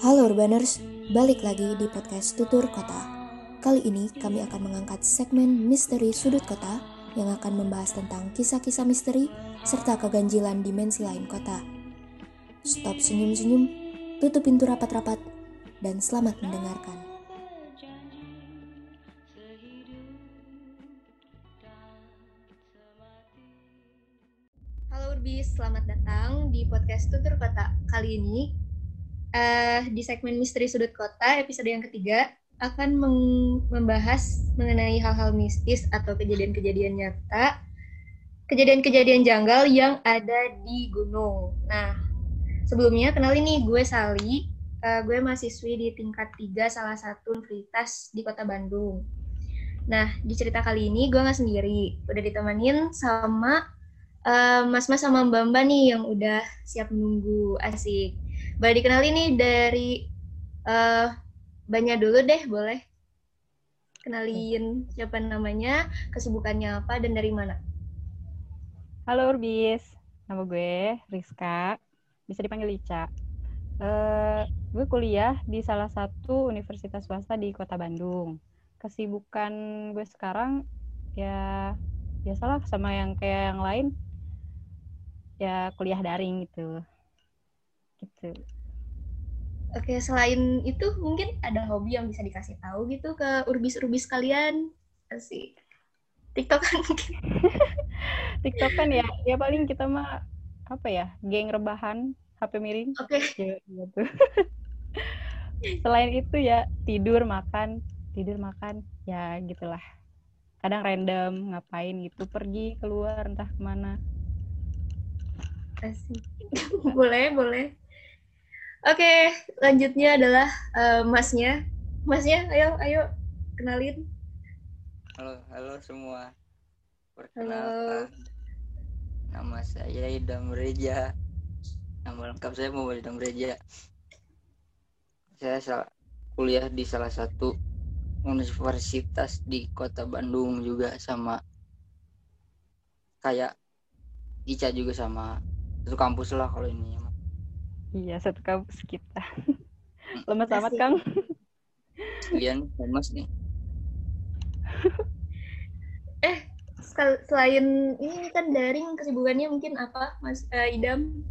Halo Urbaners, balik lagi di podcast Tutur Kota. Kali ini kami akan mengangkat segmen Misteri Sudut Kota yang akan membahas tentang kisah-kisah misteri serta keganjilan dimensi lain kota. Stop senyum-senyum, tutup pintu rapat-rapat, dan selamat mendengarkan. Halo Urbis, selamat datang di podcast Tutur Kota. Kali ini uh, di segmen Misteri Sudut Kota episode yang ketiga akan membahas mengenai hal-hal mistis atau kejadian-kejadian nyata, kejadian-kejadian janggal yang ada di gunung. Nah, sebelumnya kenalin nih gue Sali, uh, gue mahasiswi di tingkat 3 salah satu universitas di kota Bandung. Nah, di cerita kali ini gue nggak sendiri, udah ditemenin sama uh, mas-mas sama mbak-mbak nih yang udah siap menunggu asik. Boleh dikenali nih dari uh, banyak dulu deh, boleh. Kenalin siapa namanya, kesibukannya apa, dan dari mana. Halo Urbis, nama gue Rizka, bisa dipanggil Ica. Uh, gue kuliah di salah satu universitas swasta di kota Bandung. Kesibukan gue sekarang ya biasalah sama yang kayak yang lain, ya kuliah daring gitu gitu. Oke selain itu mungkin ada hobi yang bisa dikasih tahu gitu ke urbis-urbis kalian? Sih TikTok kan TikTok kan ya. Ya paling kita mah apa ya geng rebahan HP miring. Oke. Okay. ya, gitu selain itu ya tidur makan. Tidur makan. Ya gitulah. Kadang random ngapain gitu pergi keluar entah ke mana. Asik. boleh boleh Oke, lanjutnya adalah uh, masnya. Masnya, ayo, ayo kenalin. Halo, halo semua. Perkenalkan. Halo. Nama saya Idam Reja. Nama lengkap saya Muhammad Idam Reja. Saya kuliah di salah satu universitas di kota Bandung juga sama kayak Ica juga sama satu kampus lah kalau ini Iya, satu kampus kita. Lemas amat, Kang. Kalian lemas nih. eh, selain ini kan daring kesibukannya mungkin apa, Mas uh, Idam?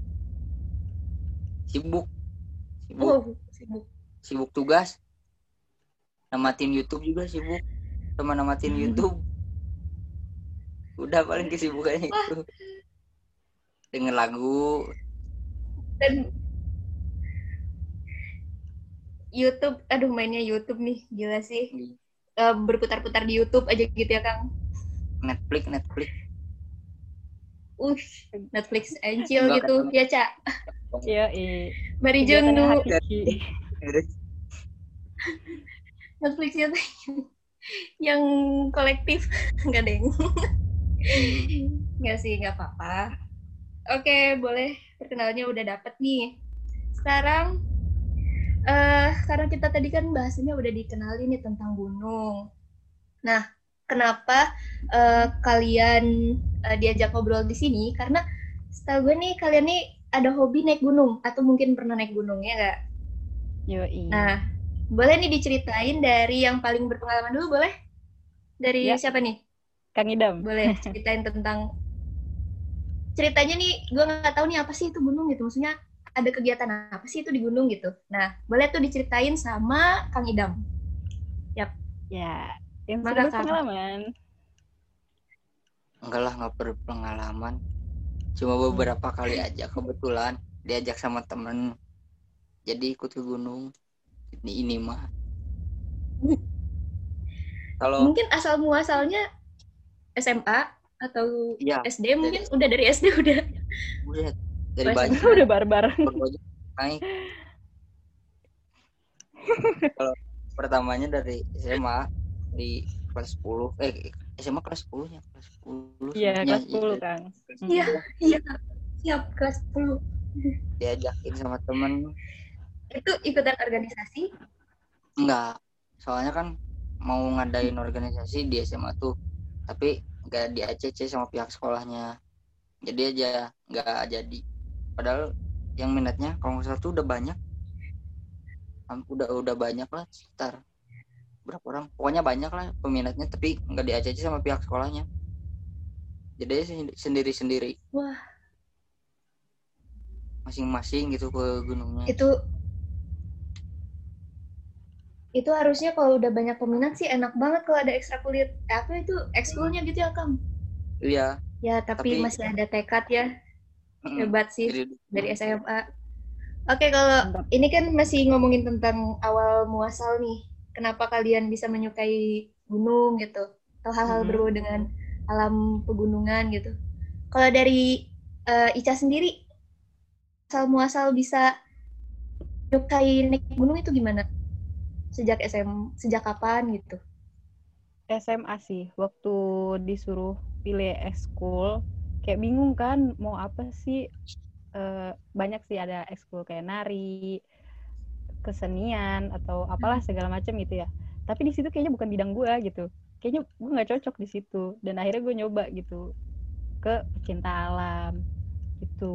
Sibuk. Sibuk. Oh, sibuk. Sibuk tugas. Namatin YouTube juga sibuk. Sama namatin hmm. YouTube. Udah paling kesibukannya itu. Dengar lagu. Dan YouTube, aduh mainnya YouTube nih, gila sih. Hmm. Uh, berputar-putar di YouTube aja gitu ya, Kang. Netflix, Netflix. Ush, Netflix and chill gitu, ya, Cak? Iya, iya. Mari jeng Netflix ya yang kolektif nggak deng nggak sih nggak apa-apa oke boleh perkenalannya udah dapet nih sekarang uh, karena kita tadi kan bahasanya udah dikenali nih tentang gunung. Nah, kenapa uh, kalian uh, diajak ngobrol di sini? Karena setahu gue nih kalian nih ada hobi naik gunung atau mungkin pernah naik gunung ya nggak? Yo iya. Nah, boleh nih diceritain dari yang paling berpengalaman dulu boleh? Dari ya. siapa nih? Kang Idam. Boleh ceritain tentang ceritanya nih gue nggak tahu nih apa sih itu gunung gitu maksudnya ada kegiatan apa sih itu di gunung gitu. Nah, boleh tuh diceritain sama Kang Idam. Yap. Ya, yang sudah pengalaman. Enggak lah, nggak berpengalaman. Cuma hmm. beberapa hmm. kali aja kebetulan diajak sama temen. Jadi ikut ke gunung. Ini ini mah. Kalau mungkin asal muasalnya SMA atau ya, SD mungkin udah dari SD udah. Udah dari banyak udah barbar naik. Kalau pertamanya dari SMA di kelas 10 eh SMA kelas 10 nya kelas 10 iya kelas 10 kan. Iya iya siap kelas 10 diajakin sama temen. Itu ikutan organisasi? Enggak. Soalnya kan mau ngadain organisasi di SMA tuh. Tapi nggak di ACC sama pihak sekolahnya. Jadi aja nggak jadi padahal yang minatnya kalau nggak salah tuh udah banyak. Udah udah banyak lah sekitar berapa orang. Pokoknya banyak lah peminatnya tapi nggak diajak sama pihak sekolahnya. Jadi sendiri sendiri Wah. masing-masing gitu ke gunungnya. Itu itu harusnya kalau udah banyak peminat sih enak banget kalau ada ekstrakulit eh, apa itu ekskulnya gitu ya Kang? Iya. Ya tapi, Tapi- masih ada tekad ya. Hebat sih Jadi- dari SMA oke kalau Mantap. ini kan masih ngomongin tentang awal muasal nih. Kenapa kalian bisa menyukai gunung gitu? Atau hal-hal Mhm. berbau dengan alam pegunungan gitu. Kalau dari eh, Ica sendiri asal muasal bisa menyukai naik gunung itu gimana? Sejak SM sejak kapan gitu? SMA sih waktu disuruh pilih ekskul kayak bingung kan mau apa sih Eh, banyak sih ada ekskul kayak nari kesenian atau apalah segala macam gitu ya tapi di situ kayaknya bukan bidang gue gitu kayaknya gue nggak cocok di situ dan akhirnya gue nyoba gitu ke pecinta alam gitu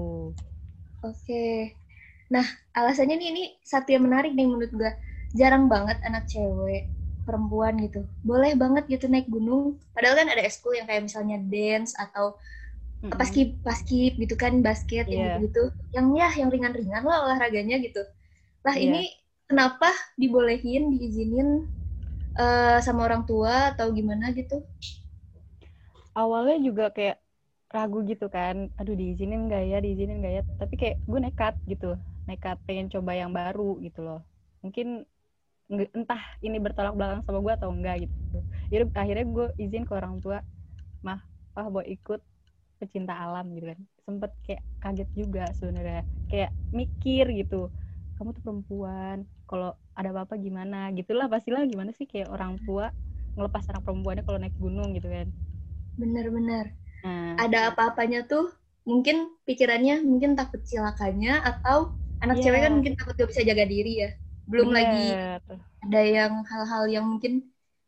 Oke. Nah, alasannya nih ini satu yang menarik nih menurut gua. Jarang banget anak cewek perempuan gitu. Boleh banget gitu naik gunung. Padahal kan ada ekskul yang kayak misalnya dance atau Mm-mm. paskib paskib gitu kan basket yang Iya. gitu Yang ya yang ringan-ringan lah olahraganya gitu. Lah Iya. ini kenapa dibolehin, diizinin eh, sama orang tua atau gimana gitu? awalnya juga kayak ragu gitu kan aduh diizinin gak ya diizinin gak ya tapi kayak gue nekat gitu nekat pengen coba yang baru gitu loh mungkin entah ini bertolak belakang sama gue atau enggak gitu jadi akhirnya gue izin ke orang tua mah pah mau ikut pecinta alam gitu kan. Sempet kayak kaget juga sebenarnya. Kayak mikir gitu kamu tuh perempuan kalau ada apa-apa gimana? Gitulah pastilah gimana sih kayak orang tua ngelepas anak perempuannya kalau naik gunung gitu kan. Bener-bener. nah. Ada apa-apanya tuh? Mungkin pikirannya mungkin takut cilakanya atau anak Iya. cewek kan mungkin takut gak bisa jaga diri ya. Belum lagi Bener. ada yang hal-hal yang mungkin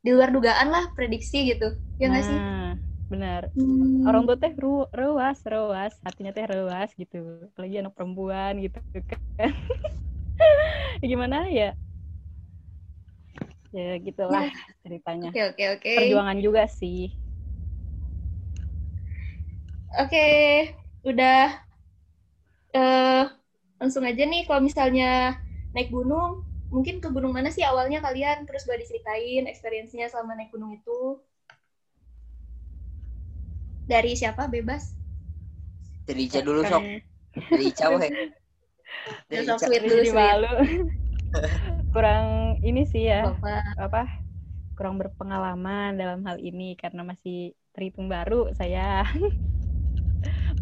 di luar dugaan lah prediksi gitu. Ya nggak sih? Nah, benar. Hmm, Orang tua teh ru ruas, ruas, hatinya teh ruas gitu. Apalagi anak perempuan gitu kan. Ya Gimana ya? Ya gitulah ceritanya. oke oke oke Perjuangan juga sih. oke udah eh langsung aja nih kalau misalnya naik gunung mungkin ke gunung mana sih awalnya kalian terus boleh diceritain experience-nya selama naik gunung itu dari siapa bebas Dari Ica dulu sok. Dari Ica weh. Dari Sok Ica. sweet dulu malu. kurang ini sih ya, bapak apa? Kurang berpengalaman dalam hal ini karena masih terhitung baru saya.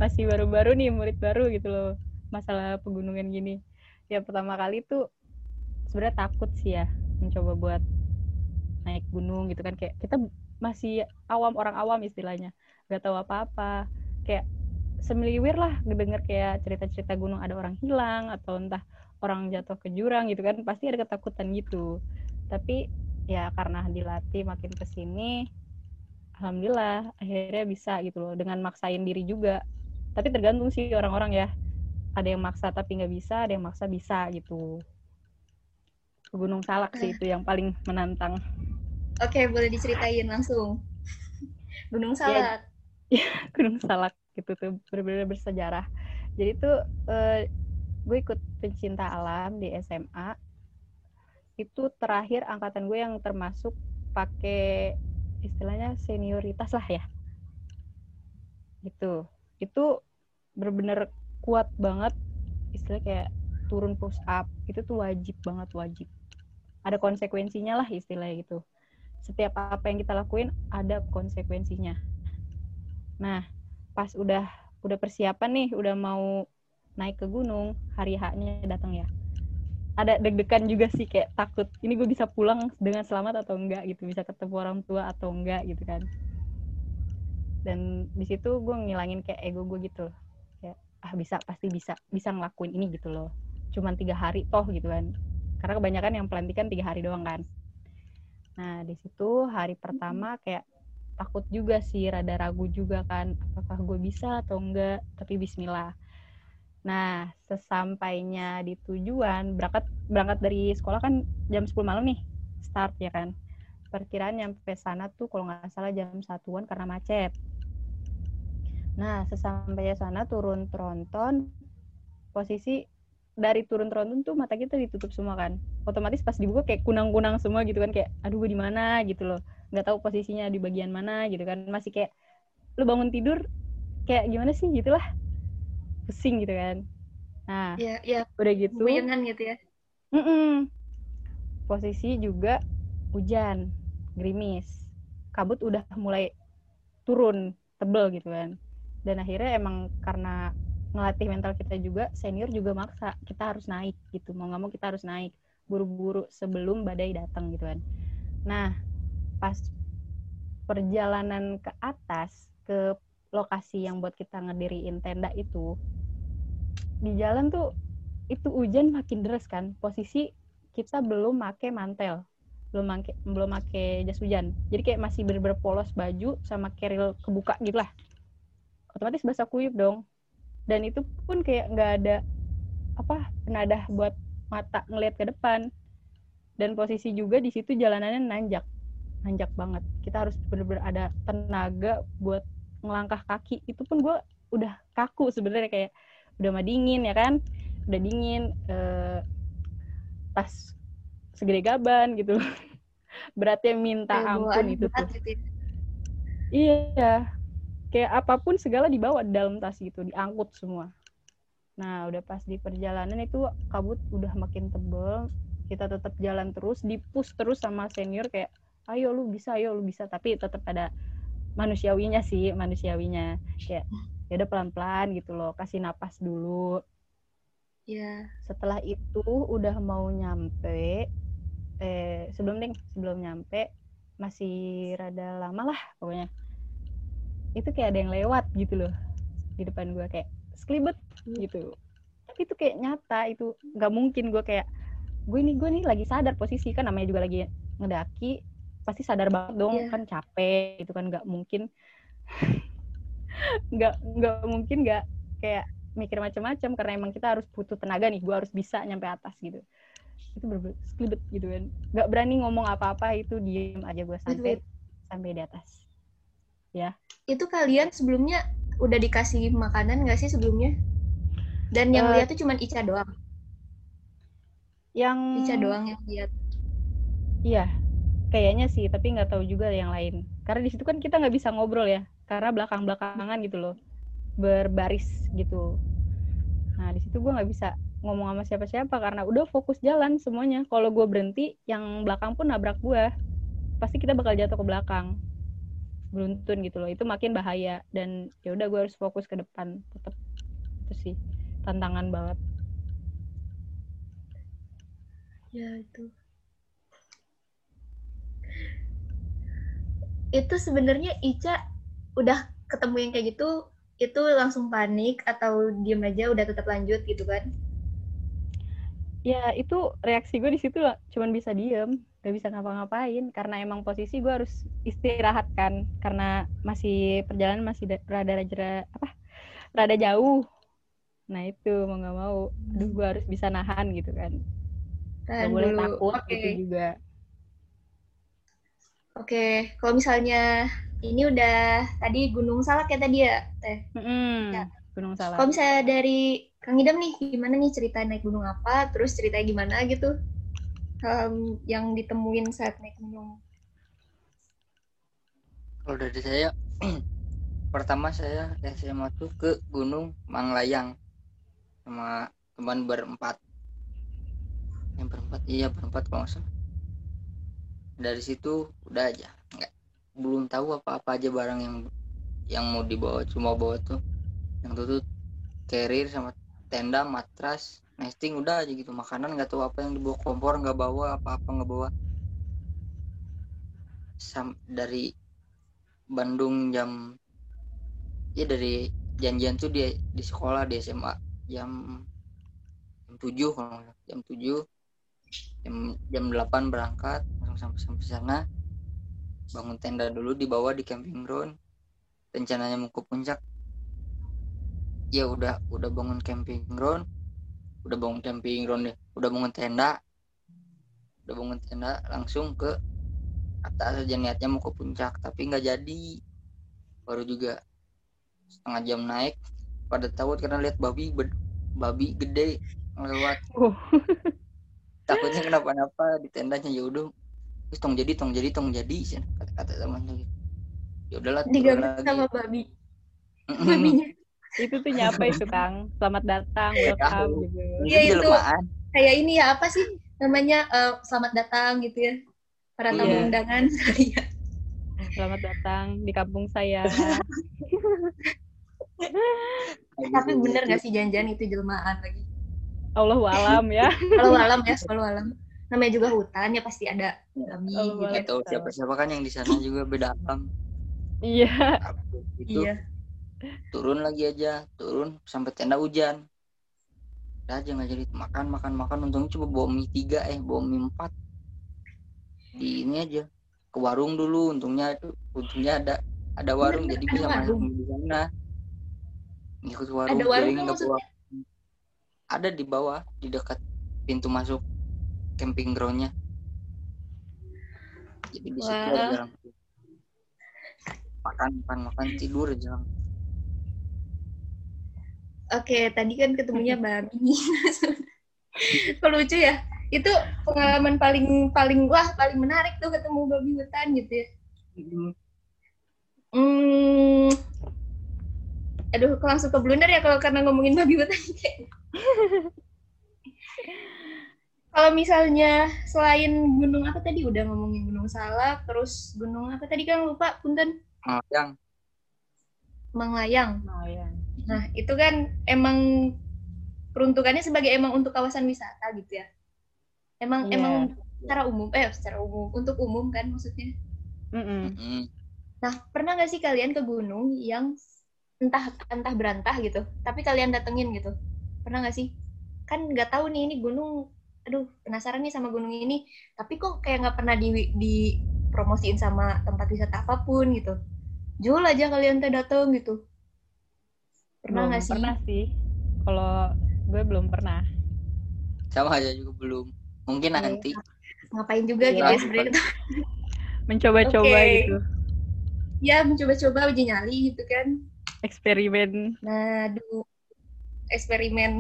masih baru-baru nih murid baru gitu loh masalah pegunungan gini ya pertama kali tuh sebenarnya takut sih ya mencoba buat naik gunung gitu kan kayak kita masih awam orang awam istilahnya nggak tahu apa-apa. Kayak semiliwir lah ngedenger kayak cerita-cerita gunung ada orang hilang atau entah orang jatuh ke jurang gitu kan pasti ada ketakutan gitu. Tapi ya karena dilatih makin ke sini alhamdulillah akhirnya bisa gitu loh dengan maksain diri juga. Tapi tergantung sih orang-orang ya. Ada yang maksa tapi nggak bisa ada yang maksa bisa gitu. Ke Gunung Salak sih itu yang paling menantang. Oke boleh diceritain langsung. Gunung salak Gunung Salak gitu tuh benar-benar bersejarah. Jadi tuh eh, gue ikut pencinta alam di SMA itu terakhir angkatan gue yang termasuk pakai istilahnya senioritas lah ya. Gitu. Itu bener-bener kuat banget istilah kayak turun push up itu tuh wajib banget wajib. Ada konsekuensinya lah istilahnya gitu. Setiap apa yang kita lakuin ada konsekuensinya nah pas udah udah persiapan nih udah mau naik ke gunung hari haknya datang ya. Ada deg-degan juga sih kayak takut ini gue bisa pulang dengan selamat atau enggak? gitu. Bisa ketemu orang tua atau enggak gitu kan. Dan di situ gue ngilangin kayak ego gue gitu kayak ah bisa pasti bisa bisa ngelakuin ini gitu loh. Cuman tiga hari toh gitu kan. Karena kebanyakan yang pelantikan tiga hari doang kan. Nah di situ hari pertama kayak takut juga sih rada ragu juga kan apakah gue bisa atau enggak tapi Bismillah Nah, sesampainya di tujuan, berangkat berangkat dari sekolah kan jam 10 malam nih, start ya kan. Perkiraan nyampe sana tuh kalau nggak salah jam satuan karena macet. Nah, sesampainya sana turun tronton, posisi dari turun tronton tuh mata kita ditutup semua kan. Otomatis pas dibuka kayak kunang-kunang semua gitu kan, kayak aduh gue mana gitu loh. Nggak tahu posisinya di bagian mana gitu kan. Masih kayak lu bangun tidur kayak gimana sih? Gitulah. Pusing gitu kan. Nah ya ya udah gitu bayangan gitu ya. Mm-mm. posisi juga hujan gerimis. Kabut udah mulai turun tebel gitu kan. Dan akhirnya emang karena ngelatih mental kita juga senior juga maksa kita harus naik gitu. Mau nggak mau kita harus naik. Buru-buru sebelum badai datang gitu kan. Nah pas perjalanan ke atas ke lokasi yang buat kita ngediriin tenda itu di jalan tuh itu hujan makin deras kan. Posisi kita belum make mantel belum make belum make jas hujan. Jadi kayak masih bener-bener polos baju sama keril kebuka gitu lah. Otomatis basah kuyup dong. Dan itu pun kayak nggak ada apa penadah buat mata ngelihat ke depan. Dan posisi juga di situ jalanannya nanjak nanjak banget. Kita harus bener-bener ada tenaga buat ngelangkah kaki. Itu pun gue udah kaku sebenarnya kayak udah mah dingin ya kan? Udah dingin eh, pas segede gaban gitu. Beratnya minta Kayak ampun itu tuh. gitu ya. iya. Kayak apa pun segala dibawa di dalam tas gitu diangkut semua. Nah udah pas di perjalanan itu kabut udah makin tebel. Kita tetap jalan terus dipus terus sama senior kayak ayo lu bisa ayo lu bisa. Tapi tetap ada manusiawinya sih manusiawinya. Kayak ya udah pelan pelan gitu loh. Kasih napas dulu. Ya setelah itu udah mau nyampe eh sebelum ding sebelum nyampe masih rada lama lah pokoknya. Itu kayak ada yang lewat gitu loh di depan gue kayak sekelibet gitu. Tapi itu kayak nyata itu nggak mungkin gue kayak gue nih gue nih lagi sadar posisi kan namanya juga lagi ngedaki pasti sadar banget dong Iya. kan capek itu kan nggak mungkin nggak nggak mungkin nggak kayak mikir macam-macam karena emang kita harus butuh tenaga nih gue harus bisa nyampe atas gitu. Itu sekelibet gitu kan. Nggak berani ngomong apa-apa itu diem aja gue sampai sampai di atas. Itu kalian sebelumnya udah dikasih makanan nggak sih sebelumnya? Dan yang Eh, lihat tuh cuman Ica doang? yang Ica doang yang lihat. Iya, kayaknya sih, tapi nggak tahu juga yang lain. Karena di situ kan kita nggak bisa ngobrol ya, karena belakang-belakangan gitu loh, berbaris gitu. Nah di situ gue nggak bisa ngomong sama siapa-siapa karena udah fokus jalan semuanya. Kalau gue berhenti, yang belakang pun nabrak gue, pasti kita bakal jatuh ke belakang, beruntun gitu loh. Itu makin bahaya dan ya udah gue harus fokus ke depan, tetap itu sih tantangan banget. ya itu itu sebenarnya Ica udah ketemu yang kayak gitu itu langsung panik atau diem aja udah tetap lanjut gitu kan? Ya itu reaksi gue di situ cuman bisa diem gak bisa ngapa-ngapain karena emang posisi gue harus istirahat kan karena masih perjalanan masih da- rada rada apa rada jauh. Nah itu mau nggak mau aduh gue harus bisa nahan gitu kan. Tahan gak boleh takut oke. gitu juga oke kalau misalnya ini udah tadi Gunung Salak ya tadi ya teh Mm-mm, Ya. Gunung Salak kalau misalnya dari Kang Idam nih gimana nih cerita naik gunung apa terus ceritanya gimana gitu Em, yang ditemuin saat naik gunung Kalau dari saya, pertama saya SMA tuh ke Gunung Manglayang sama teman berempat. Yang berempat, iya berempat kalau nggak salah. Dari situ udah aja, nggak belum tahu apa-apa aja barang yang yang mau dibawa cuma bawa tuh. Yang tuh carrier sama tenda matras nesting udah aja gitu. Makanan nggak tahu apa yang dibawa kompor nggak bawa apa-apa nggak bawa. Sam dari Bandung jam ya dari janjian tuh di di sekolah di SMA jam jam tujuh kalau jam tujuh jam jam delapan berangkat langsung sampai sampai sana. Bangun tenda dulu di bawah di camping ground. Rencananya mau ke puncak. Ya udah udah bangun camping ground. Udah bangun camping ground deh. Udah bangun tenda. Udah bangun tenda langsung ke atas aja. Niatnya mau ke puncak tapi nggak jadi. Baru juga setengah jam naik. Pada takut karena lihat babi babi gede lewat. Oh. takutnya kenapa-napa di tendanya. Ya udah terus tong jadi tong jadi tong jadi sih kata kata teman tuh gitu. ya udahlah lagi sama babi babinya Itu tuh nyapa itu, Kang. Selamat datang, welcome gitu. Iya, Itu itu. jelmaan. kayak ini ya apa sih namanya eh, selamat datang gitu ya para tamu Iya. undangan sekalian Selamat datang di kampung saya. tapi bener gak sih janjian itu jelmaan lagi Allahu alam ya. kalau alam ya kalau alam namanya juga hutan ya pasti ada babi Oh, gitu. tahu. siapa siapa kan yang di sana juga beda alam. Iya. itu iya. Turun lagi aja turun sampai tenda hujan. Udah aja nggak jadi makan makan makan. Untungnya cuma bawa mie tiga eh bawa mie empat. Di ini aja ke warung dulu. Untungnya itu untungnya ada ada warung jadi bisa makan di sana. Ngikut warung Ada warung nggak ada di bawah di dekat pintu masuk camping groundnya jadi di situ Wah. jarang makan makan makan tidur jarang Oke, tadi kan ketemunya babi. Lucu ya? Itu pengalaman paling paling wah paling menarik tuh ketemu babi hutan gitu ya. Hmm. Aduh, kok langsung ke blunder ya kalau karena ngomongin babi hutan kayak. kalau misalnya selain gunung apa tadi udah ngomongin gunung salak, terus gunung apa tadi kan lupa, punten Oh, yang Manglayang. Ya. Nah, itu kan emang peruntukannya sebagai emang untuk kawasan wisata gitu ya. Emang Iya. emang secara umum, eh secara umum, untuk umum kan maksudnya. Mm-mm. Mm-mm. Nah, pernah nggak sih kalian ke gunung yang entah entah berantah gitu, tapi kalian datengin gitu? Pernah nggak sih? Kan nggak tahu nih ini gunung, aduh penasaran nih sama gunung ini, tapi kok kayak nggak pernah di dipromosiin sama tempat wisata apa pun gitu. Jual aja kalian teh dateng gitu. Pernah nggak sih? Pernah sih. Kalau gue belum pernah. sama aja juga belum mungkin Iya. nanti Ngapain juga Iya. gitu ya sebenarnya Mencoba-coba Oke. gitu. ya mencoba-coba uji nyali gitu kan Eksperimen, nah aduh eksperimen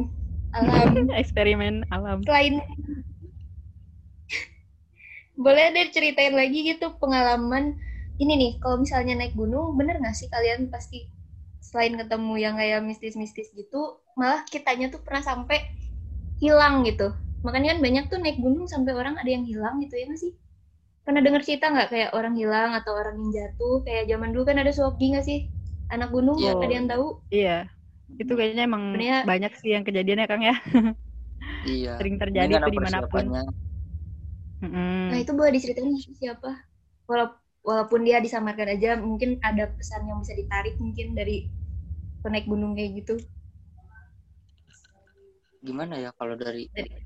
alam eksperimen alam. selain boleh deh ceritain lagi gitu pengalaman ini nih kalau misalnya naik gunung bener nggak sih kalian pasti selain ketemu yang kayak mistis-mistis gitu malah kitanya tuh pernah sampai hilang gitu makanya kan banyak tuh naik gunung sampai orang ada yang hilang gitu ya nggak sih pernah dengar cerita nggak kayak orang hilang atau orang yang jatuh kayak zaman dulu kan ada Sogi nggak sih anak gunung Iya. ada yang tahu Iya. Itu kayaknya emang banyak sih yang kejadiannya Kang ya. iya Sering terjadi tuh di mana pun. Mm-mm. Nah itu boleh diceritain siapa? Wala- Walaupun dia disamarkan aja, mungkin ada pesan yang bisa ditarik mungkin dari penaik gunung kayak gitu. gimana ya kalau dari Dari-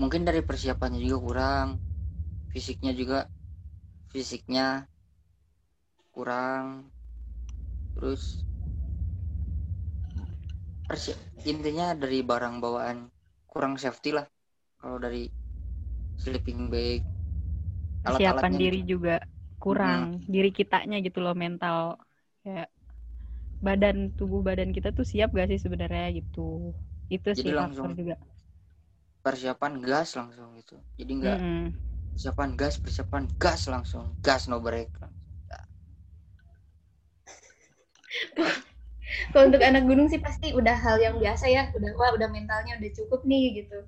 mungkin dari persiapannya juga kurang fisiknya juga fisiknya kurang terus intinya dari barang bawaan kurang safety lah kalau dari sleeping bag Persiapan alat-alatnya diri gitu. juga kurang. Diri kitanya gitu loh mental. Kayak badan tubuh badan kita tuh siap gak sih sebenarnya gitu. Itu Jadi sih langsung juga. persiapan gas langsung gitu jadi nggak Mm-mm. persiapan gas persiapan gas langsung gas no break Kalau untuk anak gunung sih pasti udah hal yang biasa ya, udah wah udah mentalnya udah cukup nih gitu.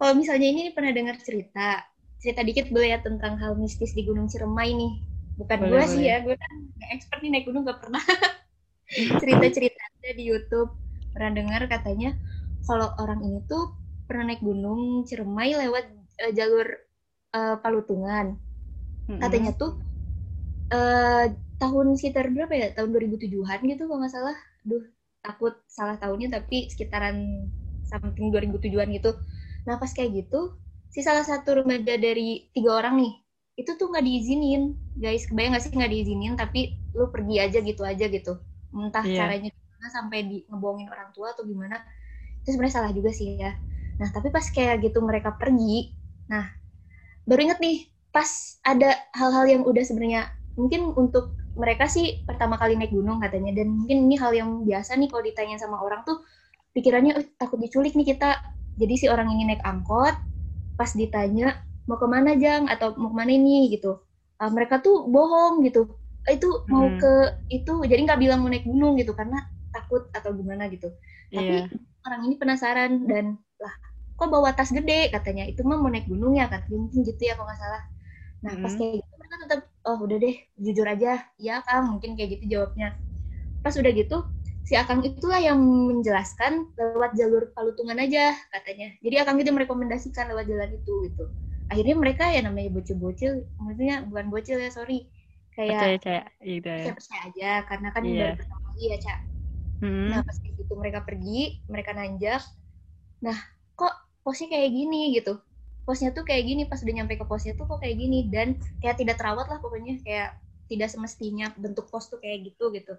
Kalau misalnya ini pernah dengar cerita, cerita dikit boleh ya tentang hal mistis di Gunung Ciremai nih. Bukan Boleh, gue sih ya, gue kan nggak expert nih naik gunung gak pernah. Cerita-cerita ada di YouTube pernah dengar katanya kalau orang ini tuh pernah naik gunung Ciremai lewat eh, jalur eh, Palutungan. Katanya tuh eh tahun sekitar berapa ya? Tahun 2007-an gitu kalau nggak salah. Duh, takut salah tahunnya tapi sekitaran something 2007-an gitu. Nah, pas kayak gitu, si salah satu remaja dari tiga orang nih, itu tuh nggak diizinin. Guys, kebayang nggak sih nggak diizinin, tapi lu pergi aja gitu aja gitu. Entah Iya. caranya gimana sampai di ngebohongin orang tua atau gimana itu sebenarnya salah juga sih ya nah tapi pas kayak gitu mereka pergi nah baru inget nih pas ada hal-hal yang udah sebenarnya mungkin untuk mereka sih pertama kali naik gunung katanya. Dan mungkin ini hal yang biasa nih kalau ditanya sama orang tuh pikirannya "Eh, takut diculik nih kita. Jadi si orang ini naik angkot pas ditanya mau ke mana jang? Atau mau ke mana ini? Gitu. Ah, mereka tuh bohong gitu. "Eh, itu mau Hmm. ke itu jadi nggak bilang mau naik gunung gitu karena takut atau gimana gitu. Tapi Iya. orang ini penasaran dan lah kok bawa tas gede? katanya. Itu mah mau naik gunung ya katanya mungkin gitu ya kalau nggak salah. Nah pas Mm. kayak oh udah deh jujur aja ya kang mungkin kayak gitu jawabnya pas udah gitu si akang itulah yang menjelaskan lewat jalur palutungan aja katanya jadi akang itu merekomendasikan lewat jalan itu gitu akhirnya mereka ya namanya bocil-bocil maksudnya bukan bocil ya sorry kayak Percaya gitu ya. percaya percaya aja karena kan Iya. baru pertama kali ya cak Hmm. Nah pas gitu mereka pergi, mereka nanjak. Nah kok posnya kayak gini gitu. Posnya tuh kayak gini pas udah nyampe ke posnya tuh kok kayak gini dan kayak tidak terawat lah pokoknya kayak tidak semestinya bentuk pos tuh kayak gitu gitu.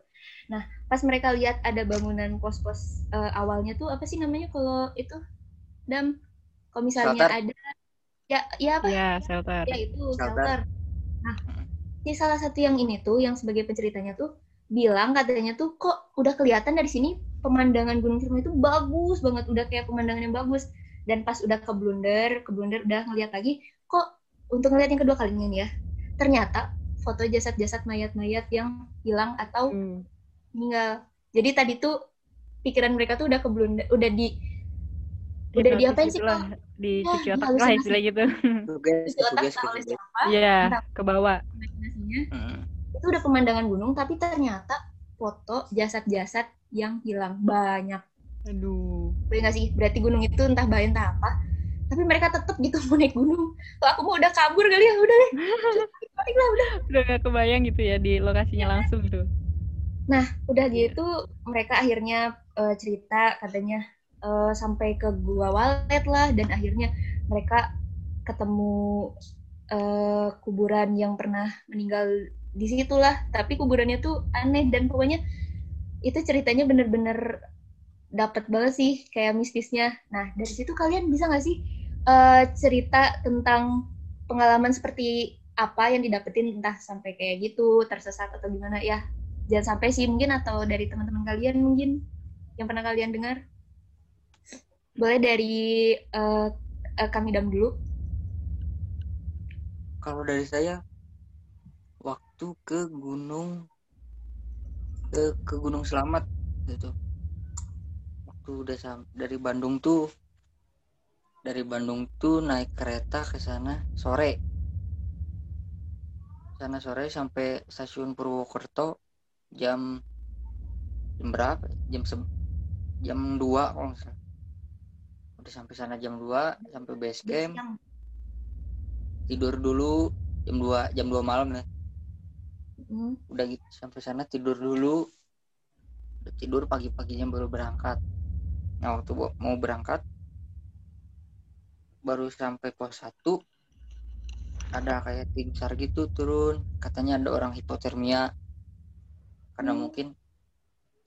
Nah pas mereka lihat ada bangunan pos-pos eh, awalnya tuh apa sih namanya kalau itu dam kalau misalnya Shelter. ada ya ya apa Iya, shelter. ya itu Shelter. shelter. Nah, si salah satu yang ini tuh yang sebagai penceritanya tuh bilang katanya tuh kok udah kelihatan dari sini pemandangan Gunung Ciremai itu bagus banget, udah kayak pemandangan yang bagus. Dan pas udah ke blunder, ke blunder udah ngeliat lagi, kok untuk ngeliat yang kedua kalinya nih ya, ternyata foto jasad-jasad mayat-mayat yang hilang atau Hmm. meninggal. Jadi tadi tuh pikiran mereka tuh udah ke blunder, udah di udah Hipnotis diapain sih Kak? Dicuci Ya, otak lah halusinasi. istilah gitu. di otak oleh siapa? Iya, Entah ke bawah. Hmm. itu udah pemandangan gunung tapi ternyata foto jasad-jasad yang hilang banyak Aduh. boleh nggak sih berarti gunung itu entah bahaya entah apa tapi mereka tetap gitu mau naik gunung kalau aku mau udah kabur kali ya udah deh balik lah udah Udah gak kebayang gitu ya di lokasinya langsung gitu. udah Iya. gitu mereka akhirnya eh, cerita katanya eh, sampai ke gua walet lah dan akhirnya mereka ketemu eh, kuburan yang pernah meninggal di situ lah tapi kuburannya tuh aneh dan pokoknya itu ceritanya bener-bener dapat banget sih kayak mistisnya. Nah dari situ kalian bisa nggak sih eh, cerita tentang pengalaman seperti apa yang didapetin entah sampai kayak gitu tersesat atau gimana ya? Jangan sampai sih mungkin atau dari teman-teman kalian mungkin yang pernah kalian dengar. Boleh dari eh, eh, kami dam dulu. Kalau dari saya waktu ke gunung ke ke Gunung Selamat gitu waktu udah sam dari Bandung tuh dari Bandung tuh naik kereta ke sana sore. Sana sore sampai stasiun Purwokerto jam jam berapa? Jam se jam 2 kalau nggak salah. Udah sampai sana jam 2 sampai base camp. tidur dulu jam 2 jam 2 malam ya. Hmm, udah gitu sampai sana tidur dulu. Udah tidur pagi-paginya baru berangkat nah waktu mau berangkat baru sampai pos 1 ada kayak tim sar gitu turun. Katanya ada orang hipotermia. Karena Hmm. mungkin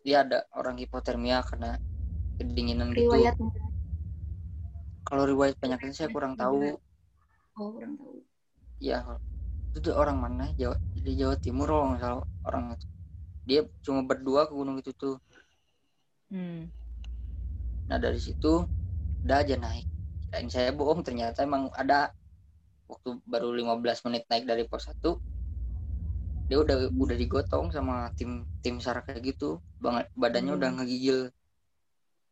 dia ada orang hipotermia karena kedinginan gitu. Riwayat. Kalau riwayat penyakitnya saya kurang tahu. Oh kurang tahu. Ya itu tuh orang mana? Jawa di Jawa Timur kalau nggak salah orang itu. Dia cuma berdua ke gunung itu tuh. Hmm. Nah dari situ udah aja naik. Kirain saya bohong ternyata emang ada. Waktu baru 15 menit naik dari pos 1 dia udah udah digotong sama tim tim sar kayak gitu. Banget badannya Hmm. udah ngegigil.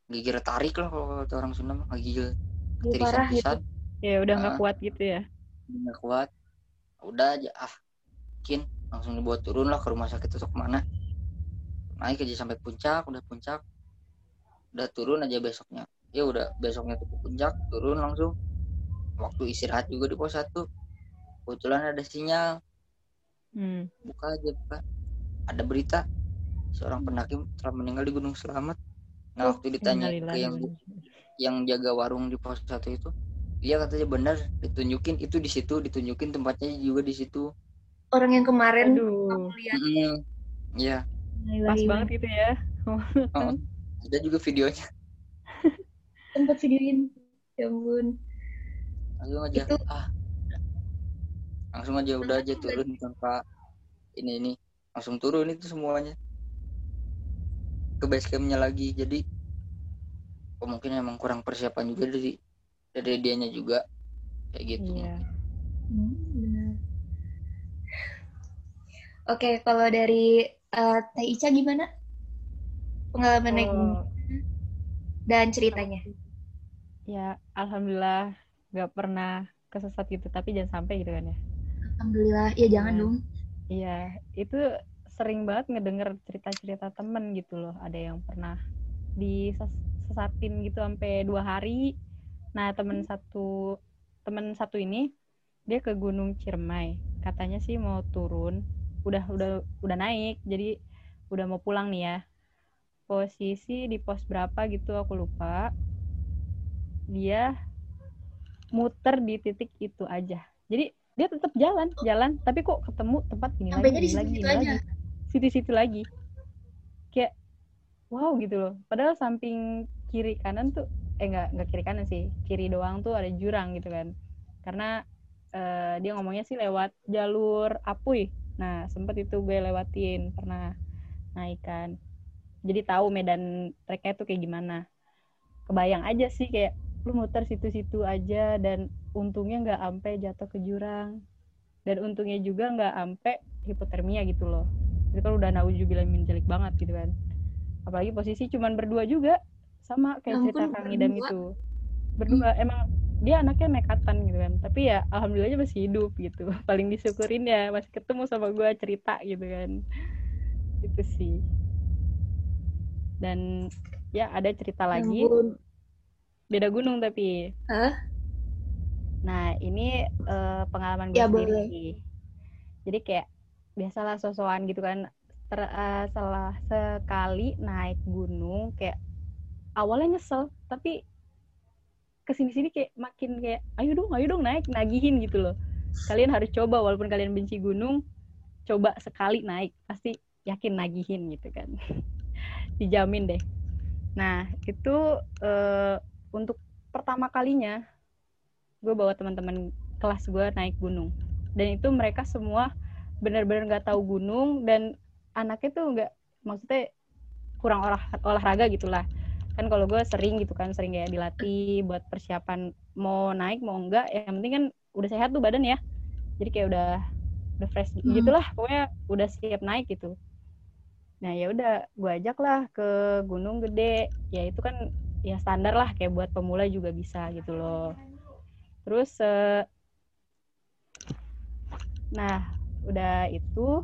Gigil tarik lah kalau kata orang Sunda mah ngegigil. Ih, parah gitu. ketirisan-tirisan Ya udah nggak Ah. kuat gitu ya. nggak kuat. Udah aja ah mungkin langsung dibawa turun lah ke rumah sakit atau ke mana naik aja sampai puncak udah puncak udah turun aja besoknya. Ya udah besoknya tuh ke puncak turun langsung. Waktu istirahat juga di pos satu. Kebetulan ada sinyal. Hmm. buka aja buka. Ada berita seorang pendaki telah meninggal di Gunung Selamat nah Oh, waktu ditanya ke yang yang jaga warung di pos satu itu iya katanya benar ditunjukin itu di situ ditunjukin tempatnya juga di situ. Orang yang kemarin Aduh. aku lihat. Mm, Iya, pas banget gitu ya. Oh, ada juga videonya. Tempat videoin. Ya ampun. Langsung aja. Itu- Ah. Langsung aja udah aja turun tanpa ini ini langsung turun itu semuanya ke base campnya lagi jadi oh, mungkin emang kurang persiapan juga dari dari dianya juga kayak gitu iya Hmm, benar. Oke, kalau dari eh, Teh Ica gimana? Pengalaman naik Oh, dan ceritanya. ya alhamdulillah nggak pernah kesesat gitu tapi jangan sampai gitu kan ya Alhamdulillah. Ya jangan Iya. dong. Iya, itu sering banget ngedenger cerita-cerita temen gitu loh. Ada yang pernah disesatin gitu sampai dua hari. Nah, temen satu temen satu ini dia ke Gunung Ciremai. Katanya sih mau turun, udah udah udah naik, jadi udah mau pulang nih ya. Posisi di pos berapa gitu aku lupa. Dia muter di titik itu aja. Jadi dia tetap jalan, jalan, tapi kok ketemu tempat ini lagi, di lagi, aja. lagi, situ-situ lagi. Kayak wow gitu loh. Padahal samping kiri kanan tuh, eh nggak nggak kiri kanan sih, kiri doang tuh ada jurang gitu kan. Karena eh, dia ngomongnya sih lewat jalur Apuy. Nah sempet itu gue lewatin, pernah naik kan. Jadi tahu medan treknya tuh kayak gimana. Kebayang aja sih kayak lu muter situ-situ aja dan untungnya nggak ampe jatuh ke jurang. Dan untungnya juga nggak ampe hipotermia gitu loh. Itu kan udah naujubillah min jelek banget gitu kan. Apalagi posisi cuman berdua juga sama kayak Ya cerita ampun, Kang Idam itu berdua emang dia anaknya nekatan gitu kan. Tapi ya alhamdulillahnya masih hidup gitu. Paling disyukurin ya masih ketemu sama gue cerita gitu kan. Itu sih dan ya ada cerita lagi beda gunung tapi Hah? Nah, ini eh, pengalaman gue Ya, sendiri boleh. Jadi kayak biasalah sosokan gitu kan. Ter, eh, setelah sekali naik gunung kayak awalnya nyesel, tapi ke sini-sini kayak makin kayak ayo dong, ayo dong naik, nagihin gitu loh. Kalian harus coba walaupun kalian benci gunung, coba sekali naik, pasti yakin nagihin gitu kan. Dijamin deh. Nah, itu eh, untuk pertama kalinya gue bawa teman-teman kelas gue naik gunung dan itu mereka semua benar-benar nggak tahu gunung dan anaknya tuh nggak maksudnya kurang olah olahraga gitulah kan kalau gue sering gitu kan sering kayak dilatih buat persiapan mau naik mau enggak yang penting kan udah sehat tuh badan ya jadi kayak udah udah fresh Hmm. gitulah pokoknya udah siap naik gitu nah ya udah gue ajak lah ke gunung gede. Ya itu kan ya standar lah kayak buat pemula juga bisa gitu loh. Terus eh, nah udah itu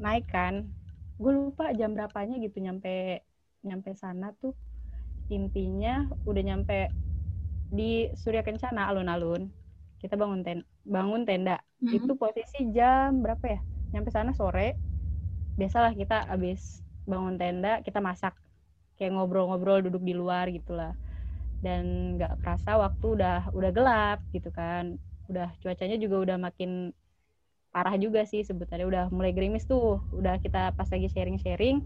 naik kan. Gue lupa jam berapanya gitu nyampe nyampe sana tuh. Intinya udah nyampe di Surya Kencana alun-alun. Kita bangun ten bangun tenda. Mhm. itu posisi jam berapa ya? Nyampe sana sore biasalah kita abis bangun tenda kita masak. Kayak ngobrol-ngobrol duduk di luar gitulah. Dan nggak kerasa waktu udah udah gelap gitu kan. Udah cuacanya juga udah makin parah juga sih sebutannya. Udah mulai gerimis tuh. Udah kita pas lagi sharing-sharing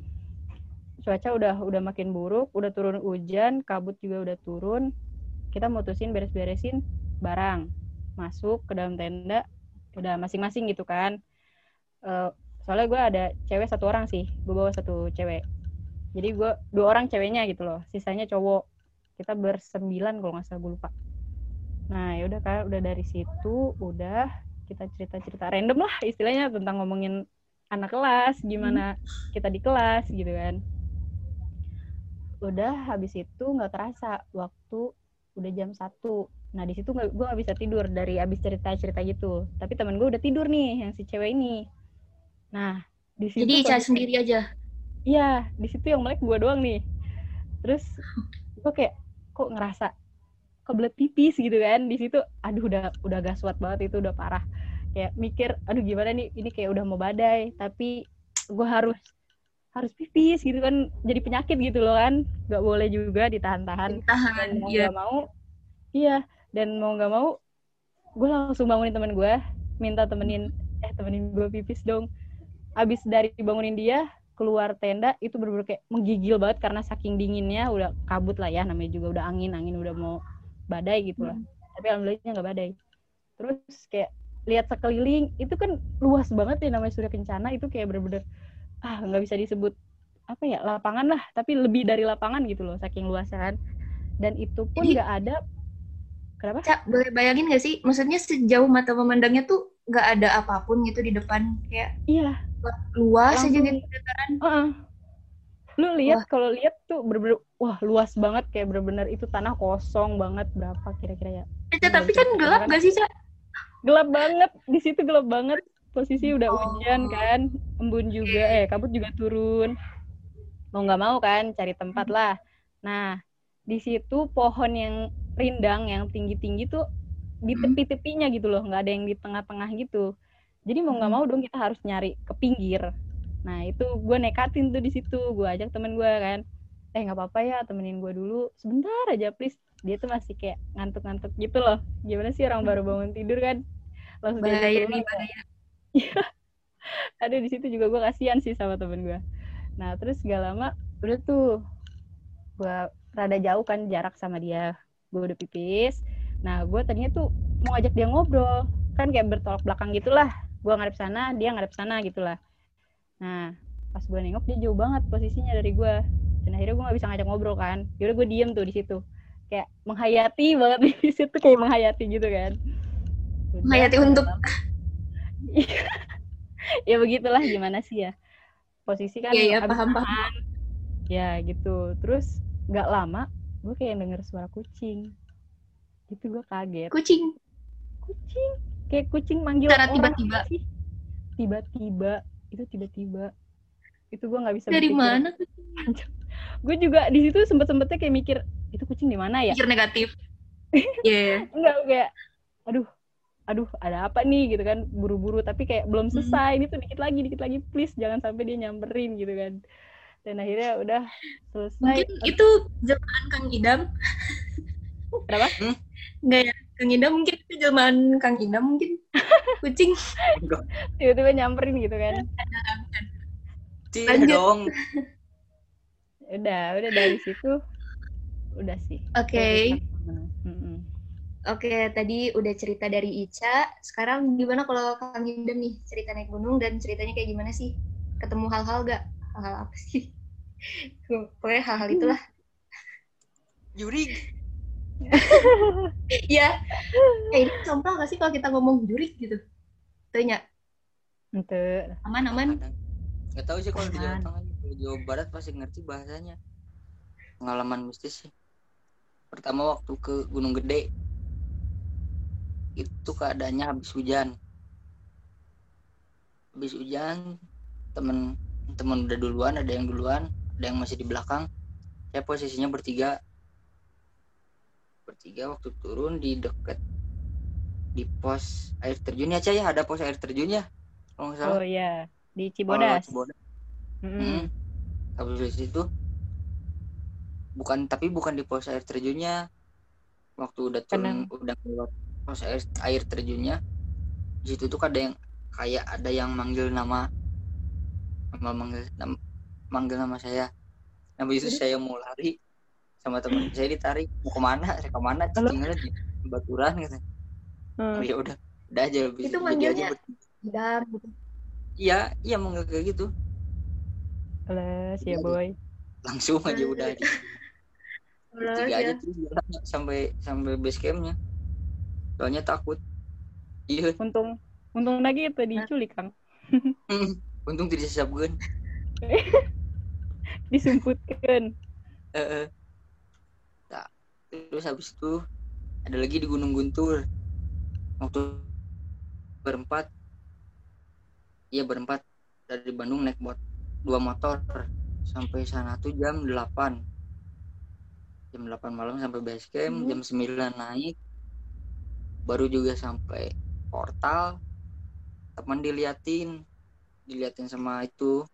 cuaca udah udah makin buruk udah turun hujan kabut juga udah turun. Kita mutusin beres-beresin barang. Masuk ke dalam tenda udah masing-masing gitu kan. Eh, soalnya gue ada cewek satu orang sih gue bawa satu cewek. Jadi gue dua orang ceweknya gitu loh sisanya cowok. Kita bersembilan kalau nggak salah gue lupa. Nah ya udah kan udah dari situ udah kita cerita cerita random lah istilahnya tentang ngomongin anak kelas gimana kita di kelas gitu kan. Udah habis itu nggak terasa waktu udah jam satu. Nah di situ gue nggak bisa tidur dari abis cerita cerita gitu. Tapi temen gue udah tidur nih yang si cewek ini nah di situ Jadi Ica posisi- sendiri aja. Iya, di situ yang melek gue doang nih. Terus gue kayak kok ngerasa kebelet pipis gitu kan. Di situ aduh udah udah gaswat banget itu udah parah. Kayak mikir aduh gimana nih ini kayak udah mau badai tapi gue harus harus pipis gitu kan jadi penyakit gitu loh kan nggak boleh juga ditahan-tahan Tahan. mau Iya. nggak mau iya dan mau nggak mau gue langsung bangunin temen gue minta temenin eh temenin gue pipis dong abis dari bangunin dia keluar tenda itu bener-bener kayak menggigil banget karena saking dinginnya udah kabut lah ya namanya juga udah angin angin udah mau badai gitu lah. Tapi alhamdulillahnya nggak badai. Terus kayak lihat sekeliling itu kan luas banget ya namanya surya kencana itu kayak bener-bener ah nggak bisa disebut apa ya lapangan lah tapi lebih dari lapangan gitu loh saking luasnya kan. Dan itu pun nggak ada kenapa? Cak, boleh bayangin gak sih? Maksudnya sejauh mata memandangnya tuh nggak ada apa pun gitu di depan kayak iya luas aja gitu dataran. Heeh. Lu lihat kalau lihat tuh bener-bener wah luas banget kayak bener-bener itu tanah kosong banget berapa kira-kira ya? Cak, tapi kan gelap gak sih, Cak? Gelap banget di situ gelap banget. Posisi udah Oh. hujan kan, embun juga eh kabut juga turun. Mau nggak mau kan cari tempat lah. Nah, di situ pohon yang rindang yang tinggi-tinggi tuh di Hmm. tepi-tepinya gitu loh, nggak ada yang di tengah-tengah gitu. Jadi mau nggak Hmm. mau dong kita harus nyari ke pinggir. Nah itu gue nekatin tuh di situ, gue ajak temen gue kan, eh nggak apa-apa ya temenin gue dulu, sebentar aja please. Dia tuh masih kayak ngantuk-ngantuk gitu loh. Gimana sih orang baru bangun tidur kan? Langsung Bahaya nih, bahaya. Aduh di situ juga gue kasihan sih sama temen gue. Nah terus gak lama udah tuh gue rada jauh kan jarak sama dia. Gue udah pipis. Nah gue tadinya tuh mau ajak dia ngobrol kan kayak bertolak belakang gitulah. Gue ngadep sana, dia ngadep sana gitulah. Nah pas gue nengok dia jauh banget posisinya dari gue. Dan akhirnya gue nggak bisa ngajak ngobrol kan. Yaudah gue diem tuh di situ. Kayak menghayati banget di situ kayak menghayati gitu kan. Udah, Menghayati untuk- ya begitulah gimana sih ya posisi kan iya, abis paham, paham. ya gitu terus nggak lama gue kayak denger suara kucing itu gue kaget Kucing. kucing kayak kucing manggil orang tiba-tiba. sih tiba-tiba itu tiba-tiba itu gue nggak bisa Dari berpikir mana? gue juga di situ sempet sempetnya kayak mikir itu kucing di mana ya Pikir negatif. Iya. enggak kayak aduh aduh ada apa nih gitu kan buru-buru tapi kayak belum Hmm. selesai ini tuh dikit lagi dikit lagi please jangan sampai dia nyamperin gitu kan dan akhirnya udah selesai Mungkin itu jelmaan Kang Idam. Kenapa? Enggak ya. Kang Idam mungkin itu jelmaan Kang Idam mungkin. Kucing. tiba-tiba nyamperin gitu kan Lanjut. dong. udah udah dari situ udah sih Oke. Mm-mm. Oke, tadi udah cerita dari Ica. Sekarang gimana kalau Kang Idam nih cerita naik gunung dan ceritanya kayak gimana sih? Ketemu hal-hal gak? Hal-hal apa sih? Pokoknya hal-hal itulah. Jurig. Iya. Eh, ini contoh gak sih kalau kita ngomong jurik gitu? Tanya, Itu aman-aman. Kadang. Nggak tahu sih kalau di Jawa Aman. Tengah Jawa Barat pasti ngerti bahasanya. Pengalaman mistis sih. Pertama waktu ke Gunung Gede. Itu keadaannya habis hujan. Habis hujan, temen temen udah duluan, ada yang duluan, ada yang masih di belakang. Saya posisinya bertiga. Bertiga waktu turun di deket di pos air terjun ya Cah ya ada pos air terjun ya kalau nggak salah oh iya di Oh, Cibodas Cibodas. Mm-mm. Hmm. Habis situ bukan tapi bukan di pos air terjunnya. Waktu udah turun udah keluar pos air, air terjunnya. Di situ tuh ada yang kayak ada yang manggil nama nama manggil nam- manggil nama saya. Habis itu saya mau lari sama teman saya ditarik mau ke mana? Saya ke mana? Halo? tinggalnya di baturan gitu. Hmm. oh ya udah udah aja habis Itu manggilnya Idam gitu. iya iya manggil kayak gitu. Les ya Jadi, boy. langsung aja udah aja. Terus tiga ya. aja terus jalan sampai sampai base campnya. Soalnya takut. Iya. Untung untung lagi itu diculik kang. Untung tidak disabkan disumputkan terus habis itu ada lagi di Gunung Guntur. Waktu berempat iya berempat dari Bandung naik bot dua motor. Sampai sana tuh jam 8 jam 8 malam sampai base camp Hmm. jam 9 naik. Baru juga sampai portal. Teman diliatin diliatin sama itu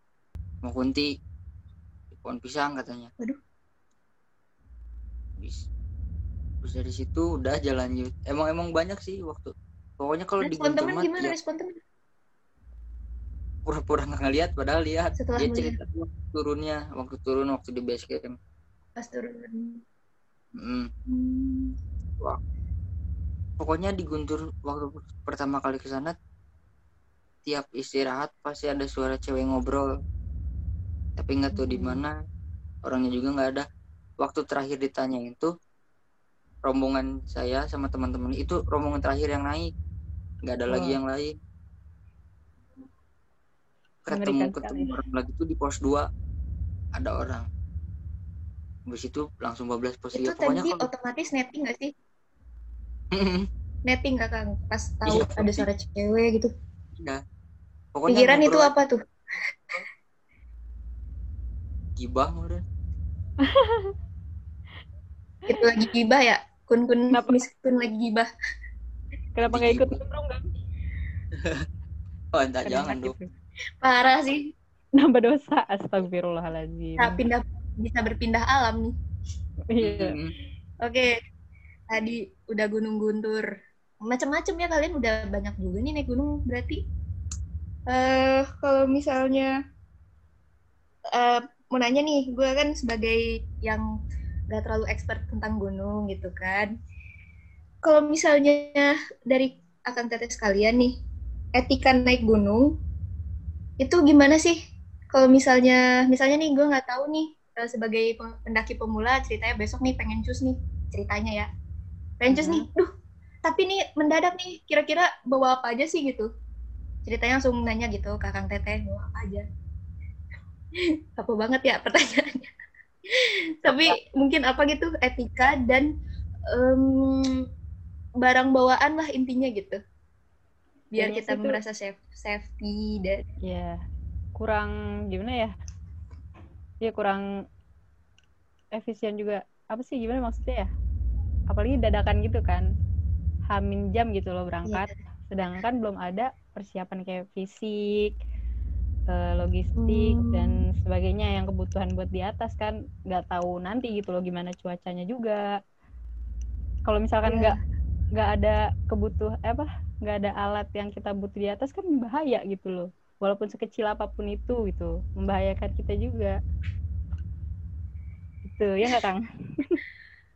sama Kunti. Di pohon pisang katanya. Waduh. Bis. Terus dari situ udah jalan. Emang emang banyak sih waktu. Pokoknya kalau di teman gimana tiap- respon teman? pura-pura nggak ngeliat padahal lihat Setelah dia cerita waktu turunnya waktu turun waktu di base camp pas turun. Mm. Hmm. pokoknya di Guntur waktu pertama kali ke sana tiap istirahat pasti ada suara cewek ngobrol tapi nggak tahu di Hmm. mana orangnya juga nggak ada waktu terakhir ditanya itu rombongan saya sama teman-teman itu rombongan terakhir yang naik nggak ada lagi Wah. yang lain ketemu ketemu sekali. orang lagi tuh di pos 2 ada orang habis itu langsung bablas pos Itu 3 pokoknya tadi kalau otomatis netting nggak sih? Netting nggak Kang? Pas tahu Iya, ada suara cewek gitu. Iya. pokoknya Pikiran itu apa tuh? gibah udah Itu lagi gibah ya? Kun kun Kenapa? Miss Kun lagi gibah. Kenapa nggak ikut Digigit. nimbrung kan? oh enggak Kan jangan dong gitu. Parah sih. Nambah dosa. Astagfirullahaladzim. Bisa pindah bisa berpindah alam nih. Iya. Mm. Oke. Tadi udah Gunung Guntur. Macam-macam ya kalian udah banyak juga nih naik gunung berarti. Eh kalau misalnya eh mau nanya nih, gue kan sebagai yang gak terlalu expert tentang gunung gitu kan. Kalau misalnya dari akan tetes kalian nih, etika naik gunung itu gimana sih? Kalau misalnya, misalnya nih gue nggak tahu nih eh, sebagai pe- pendaki pemula ceritanya besok nih pengen cus nih ceritanya ya, pengen cus Mhm. nih, duh tapi nih mendadak nih kira-kira bawa apa aja sih gitu? Ceritanya langsung nanya gitu ke Kang Teteh bawa apa aja? apa banget ya pertanyaannya? Tapi mungkin apa gitu etika dan em, barang bawaan lah intinya gitu biar Kayaknya kita merasa safe, safety dan Iya. Kurang gimana ya? Iya kurang efisien juga. Apa sih gimana maksudnya ya? Apalagi dadakan gitu kan. Hamin jam gitu loh berangkat. Sedangkan belum ada persiapan kayak fisik, eh, logistik Hmm. dan sebagainya yang kebutuhan buat di atas kan nggak tahu nanti gitu loh gimana cuacanya juga. Kalau misalkan Iya. nggak nggak ada kebutuh eh, apa nggak ada alat yang kita butuh di atas kan bahaya gitu loh walaupun sekecil apa pun itu gitu membahayakan kita juga itu ya nggak kang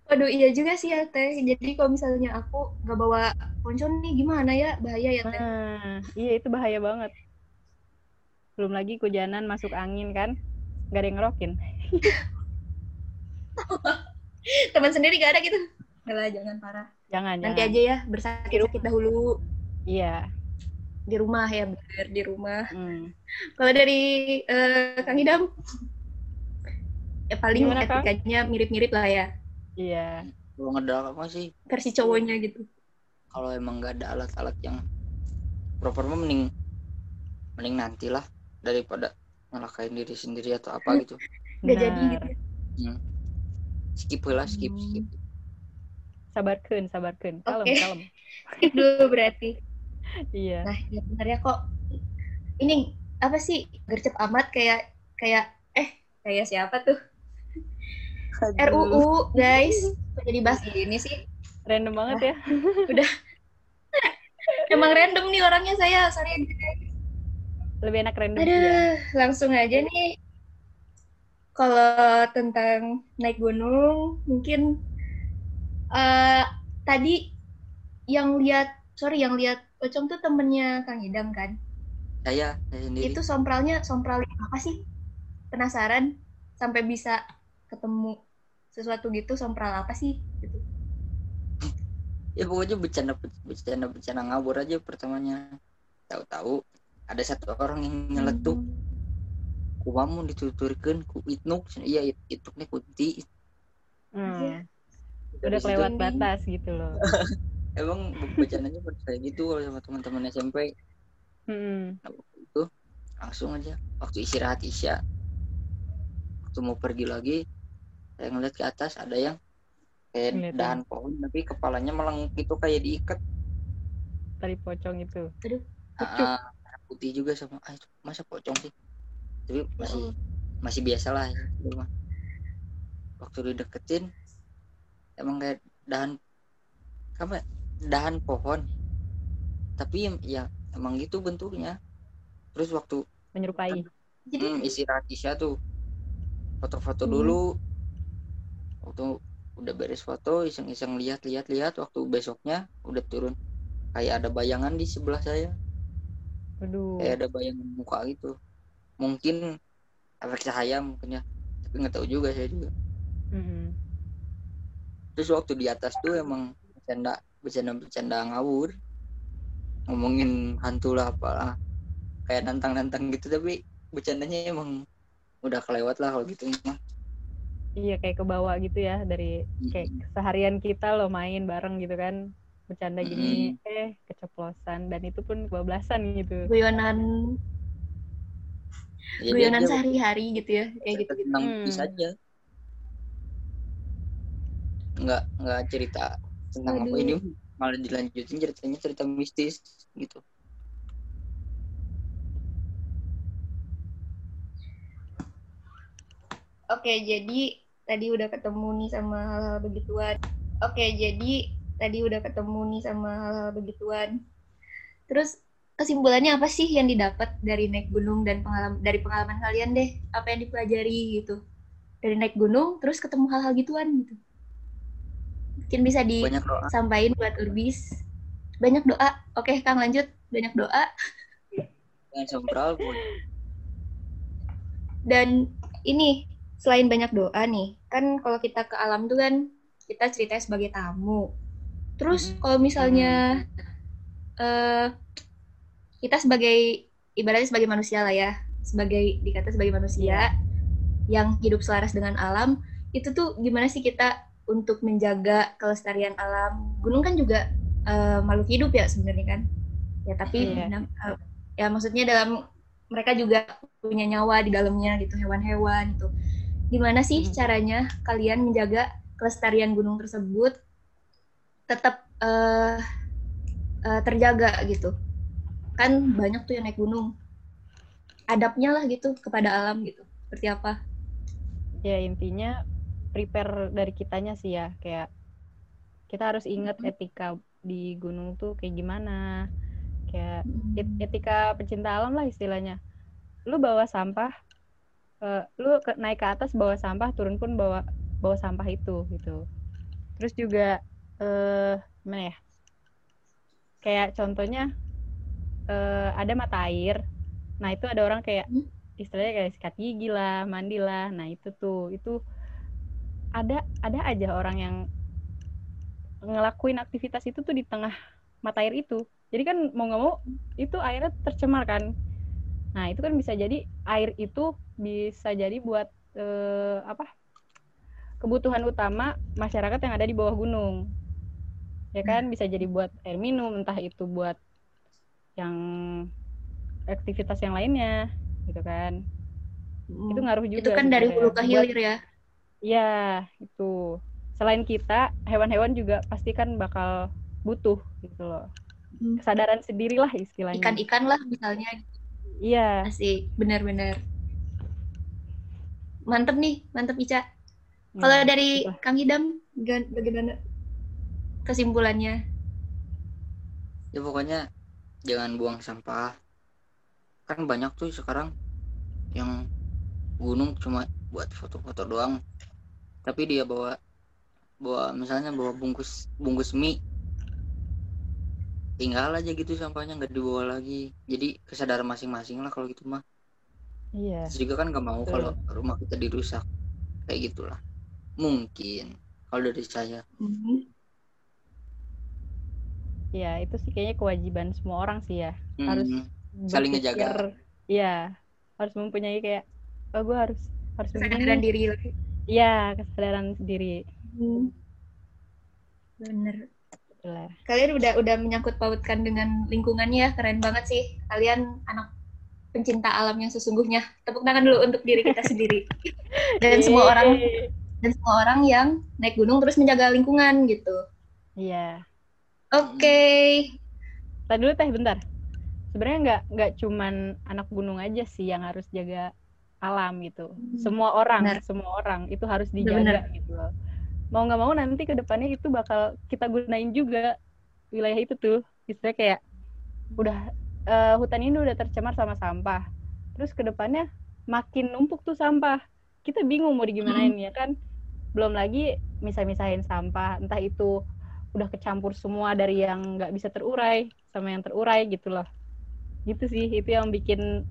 Waduh iya juga sih ya teh. Jadi kalau misalnya aku nggak bawa ponco nih gimana ya bahaya ya teh. nah iya itu bahaya banget belum lagi hujanan masuk angin kan? Nggak ada yang ngerokin. Teman sendiri gak ada gitu. Nggak lah jangan parah. jangan Nanti jangan. aja ya bersakit-sakit dahulu. Iya. Di rumah ya bener di rumah. Hmm. Kalau dari eh, Kang Idam? Ya paling Gimana, etikanya mirip-mirip lah ya. Iya. Kalau ngedak apa sih. Versi cowoknya gitu. kalau emang nggak ada alat-alat yang proper mah mending mending nantilah daripada ngelakain diri sendiri atau apa gitu Nggak jadi gitu. skip lah skip Hmm. skip sabarkan sabarkan kalem Oke. kalem Skip dulu berarti. iya Nah, ya benar ya kok. Ini apa sih gercep amat kayak kayak eh kayak siapa tuh? RUU guys. Kok jadi bahas ini sih? random banget ya Emang random nih orangnya saya. Sorry. Lebih enak random ya Aduh, langsung aja nih. Kalau tentang naik gunung, mungkin eh tadi yang lihat, sorry yang lihat Pocong tuh temennya Kang Idam kan? saya saya sendiri Itu sompralnya sompral apa sih? Penasaran sampai bisa ketemu sesuatu gitu sompral apa sih? Gitu. ya pokoknya bercanda bercanda bercanda ngabur aja pertamanya tahu-tahu ada satu orang yang nyeletuk. Ku kamu dituturkan ku itnuk. Iya it, ituknya kunti Hmm. Iya. udah situ. kelewat batas gitu loh. Emang bercandanya kayak gitu kalau sama teman-teman SMP Hmm. nah, waktu itu langsung aja. Waktu istirahat isya. Waktu mau pergi lagi saya ngeliat ke atas ada yang kayak Ngeliatin. dahan pohon tapi kepalanya melengkung. Gitu kayak diikat. Tali pocong itu. Ah, merah putih juga sama ah, masa pocong sih. Tapi masih masih biasa lah ya, waktu dideketin emang kayak dahan apa ya, dahan pohon. Tapi yang ya emang gitu bentuknya. Terus waktu menyerupai. Jadi hmm, istirahat isya tuh foto-foto Hmm. dulu. Waktu udah beres foto iseng-iseng lihat-lihat lihat waktu besoknya udah turun. Kayak ada bayangan di sebelah saya Waduh. kayak ada bayangan muka gitu. Mungkin efek cahaya mungkin ya tapi nggak tahu juga saya juga. Mm-mm. terus waktu di atas tuh emang bercanda bercanda bercanda ngawur. Ngomongin hantu lah apalah kayak nantang-nantang gitu tapi bercandanya emang udah kelewat lah kalau gitu mah. Iya kayak ke bawah gitu ya dari kayak seharian kita lo main bareng gitu kan bercanda gini eh keceplosan dan itu pun kebablasan gitu. guyonan Jadi guyonan sehari-hari gitu ya kayak gitu gitu. Hmm. aja nggak nggak cerita tentang apa Waduh. ini malah dilanjutin ceritanya cerita mistis gitu Oke, jadi tadi udah ketemu nih sama hal-hal begituan. Oke, jadi tadi udah ketemu nih sama hal-hal begituan. Terus kesimpulannya apa sih yang didapat dari naik gunung dan pengalaman dari pengalaman kalian deh? Apa yang dipelajari gitu? Dari naik gunung terus ketemu hal-hal gituan gitu. Mungkin bisa disampaikan buat Urbis. Banyak doa. Oke, Kang lanjut. Banyak doa. pun Dan ini selain banyak doa nih, kan kalau kita ke alam tuh kan kita ceritanya sebagai tamu. Terus kalau misalnya eh kita sebagai ibaratnya sebagai manusia lah ya, sebagai dikata sebagai manusia yang hidup selaras dengan alam, itu tuh gimana sih kita untuk menjaga kelestarian alam? Gunung kan juga eh, makhluk hidup ya sebenarnya kan. Ya tapi Iya. nam- eh, ya maksudnya dalam mereka juga punya nyawa di dalamnya gitu hewan-hewan gitu. Gimana sih Mm. caranya kalian menjaga kelestarian gunung tersebut tetap eh, eh, terjaga gitu? Kan banyak tuh yang naik gunung. Adabnya lah gitu kepada alam gitu. Seperti apa? Ya intinya prepare dari kitanya sih ya kayak kita harus ingat Mm-mm. etika di gunung tuh kayak gimana. Kayak Hmm. et- etika pecinta alam lah istilahnya. Lu bawa sampah, eh, lu ke- naik ke atas bawa sampah, turun pun bawa bawa sampah itu gitu. Terus juga eh gimana ya? Kayak contohnya eh, ada mata air. Nah itu ada orang kayak Hmm. istilahnya kayak sikat gigi lah, mandi lah. Nah itu tuh itu ada ada aja orang yang ngelakuin aktivitas itu tuh di tengah mata air itu. Jadi kan mau nggak mau itu airnya tercemar kan. Nah itu kan bisa jadi air itu bisa jadi buat eh, apa kebutuhan utama masyarakat yang ada di bawah gunung. Ya kan bisa jadi buat air minum, entah itu buat yang aktivitas yang lainnya, gitu kan. Itu ngaruh juga. itu kan dari hulu ke hilir ya. Ya, itu. Selain kita, hewan-hewan juga pasti kan bakal butuh gitu loh. Hmm. Kesadaran sendiri lah istilahnya. Ikan-ikan lah misalnya Iya. Asik, benar-benar. Mantep nih, mantep Ica. Hmm, Kalau dari gitu. Kang Hidam, gan- bagaimana kesimpulannya? ya pokoknya jangan buang sampah. Kan banyak tuh sekarang yang gunung cuma buat foto-foto doang. Tapi dia bawa bawa misalnya bawa bungkus bungkus mie. Tinggal aja gitu sampahnya nggak dibawa lagi. Jadi kesadaran masing-masing lah kalau gitu mah. Iya. Terus juga kan nggak mau kalau rumah kita dirusak. Kayak gitulah. Mungkin. Kalau dari saya. Hmm. Iya, itu sih kayaknya kewajiban semua orang sih ya. Harus Hmm, saling berpikir- ngejaga. Iya, harus mempunyai kayak oh gue harus harus Kesadaran diri lagi. Iya, kesadaran diri. Hmm. Bener. Itulah. Kalian udah udah menyangkut pautkan dengan lingkungannya, keren banget sih. Kalian anak pencinta alam yang sesungguhnya. Tepuk tangan dulu untuk diri kita sendiri. Dan semua orang dan semua orang yang naik gunung terus menjaga lingkungan gitu. Iya. Oke. Tadi dulu teh bentar. Sebenarnya nggak nggak cuman anak gunung aja sih yang harus jaga alam gitu. Hmm. Semua orang, Benar. semua orang itu harus Benar. dijaga gitu loh. Mau nggak mau nanti ke depannya itu bakal kita gunain juga wilayah itu tuh. Istilahnya kayak udah eh, hutan ini udah tercemar sama sampah. terus ke depannya makin numpuk tuh sampah kita bingung mau digimanain ya kan belum lagi misah-misahin sampah entah itu udah kecampur semua dari yang nggak bisa terurai sama yang terurai gitu loh gitu sih itu yang bikin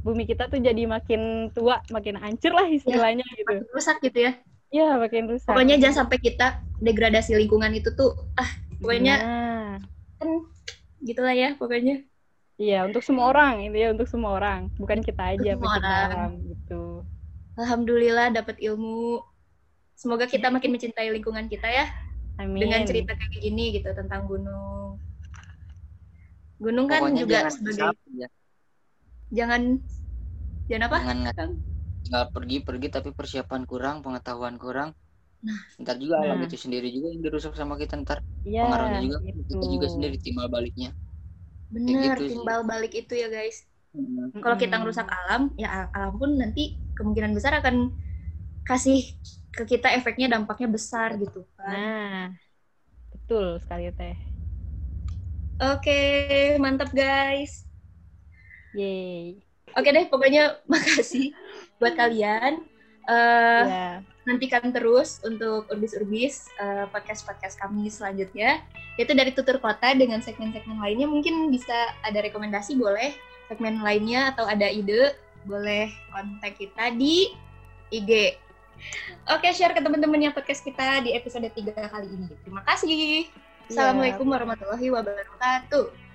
bumi kita tuh jadi makin tua makin hancur lah istilahnya ya, gitu. rusak gitu ya. Ya makin rusak. Pokoknya jangan sampai kita degradasi lingkungan itu tuh ah pokoknya nah. kan gitulah ya pokoknya. Iya untuk semua orang itu ya untuk semua orang. Bukan kita aja semua orang gitu. Alhamdulillah dapat ilmu. Semoga kita makin mencintai lingkungan kita ya Amin. dengan cerita kayak gini gitu tentang gunung gunung kan Pokoknya juga sebagai ya. jangan jangan apa jangan nggak pergi-pergi tapi persiapan kurang pengetahuan kurang nah ntar juga nah. alam itu sendiri juga yang dirusak sama kita ntar ya, pengaruhnya juga gitu. kita juga sendiri timbal baliknya benar gitu timbal balik itu ya guys hmm. kalau kita ngerusak alam ya alam pun nanti kemungkinan besar akan kasih ke kita efeknya dampaknya besar gitu kan. Nah betul sekali teh. Oke mantap guys. Yay oke deh pokoknya makasih buat kalian. Uh, yeah. nantikan terus untuk urbis-urbis uh, podcast-podcast kami selanjutnya. Yaitu dari tutur kota dengan segmen-segmen lainnya. Mungkin bisa ada rekomendasi boleh. Segmen lainnya atau ada ide boleh kontak kita di IG Oke, share ke teman-teman yang podcast kita di episode 3 kali ini. Terima kasih. Iya. Assalamualaikum warahmatullahi wabarakatuh.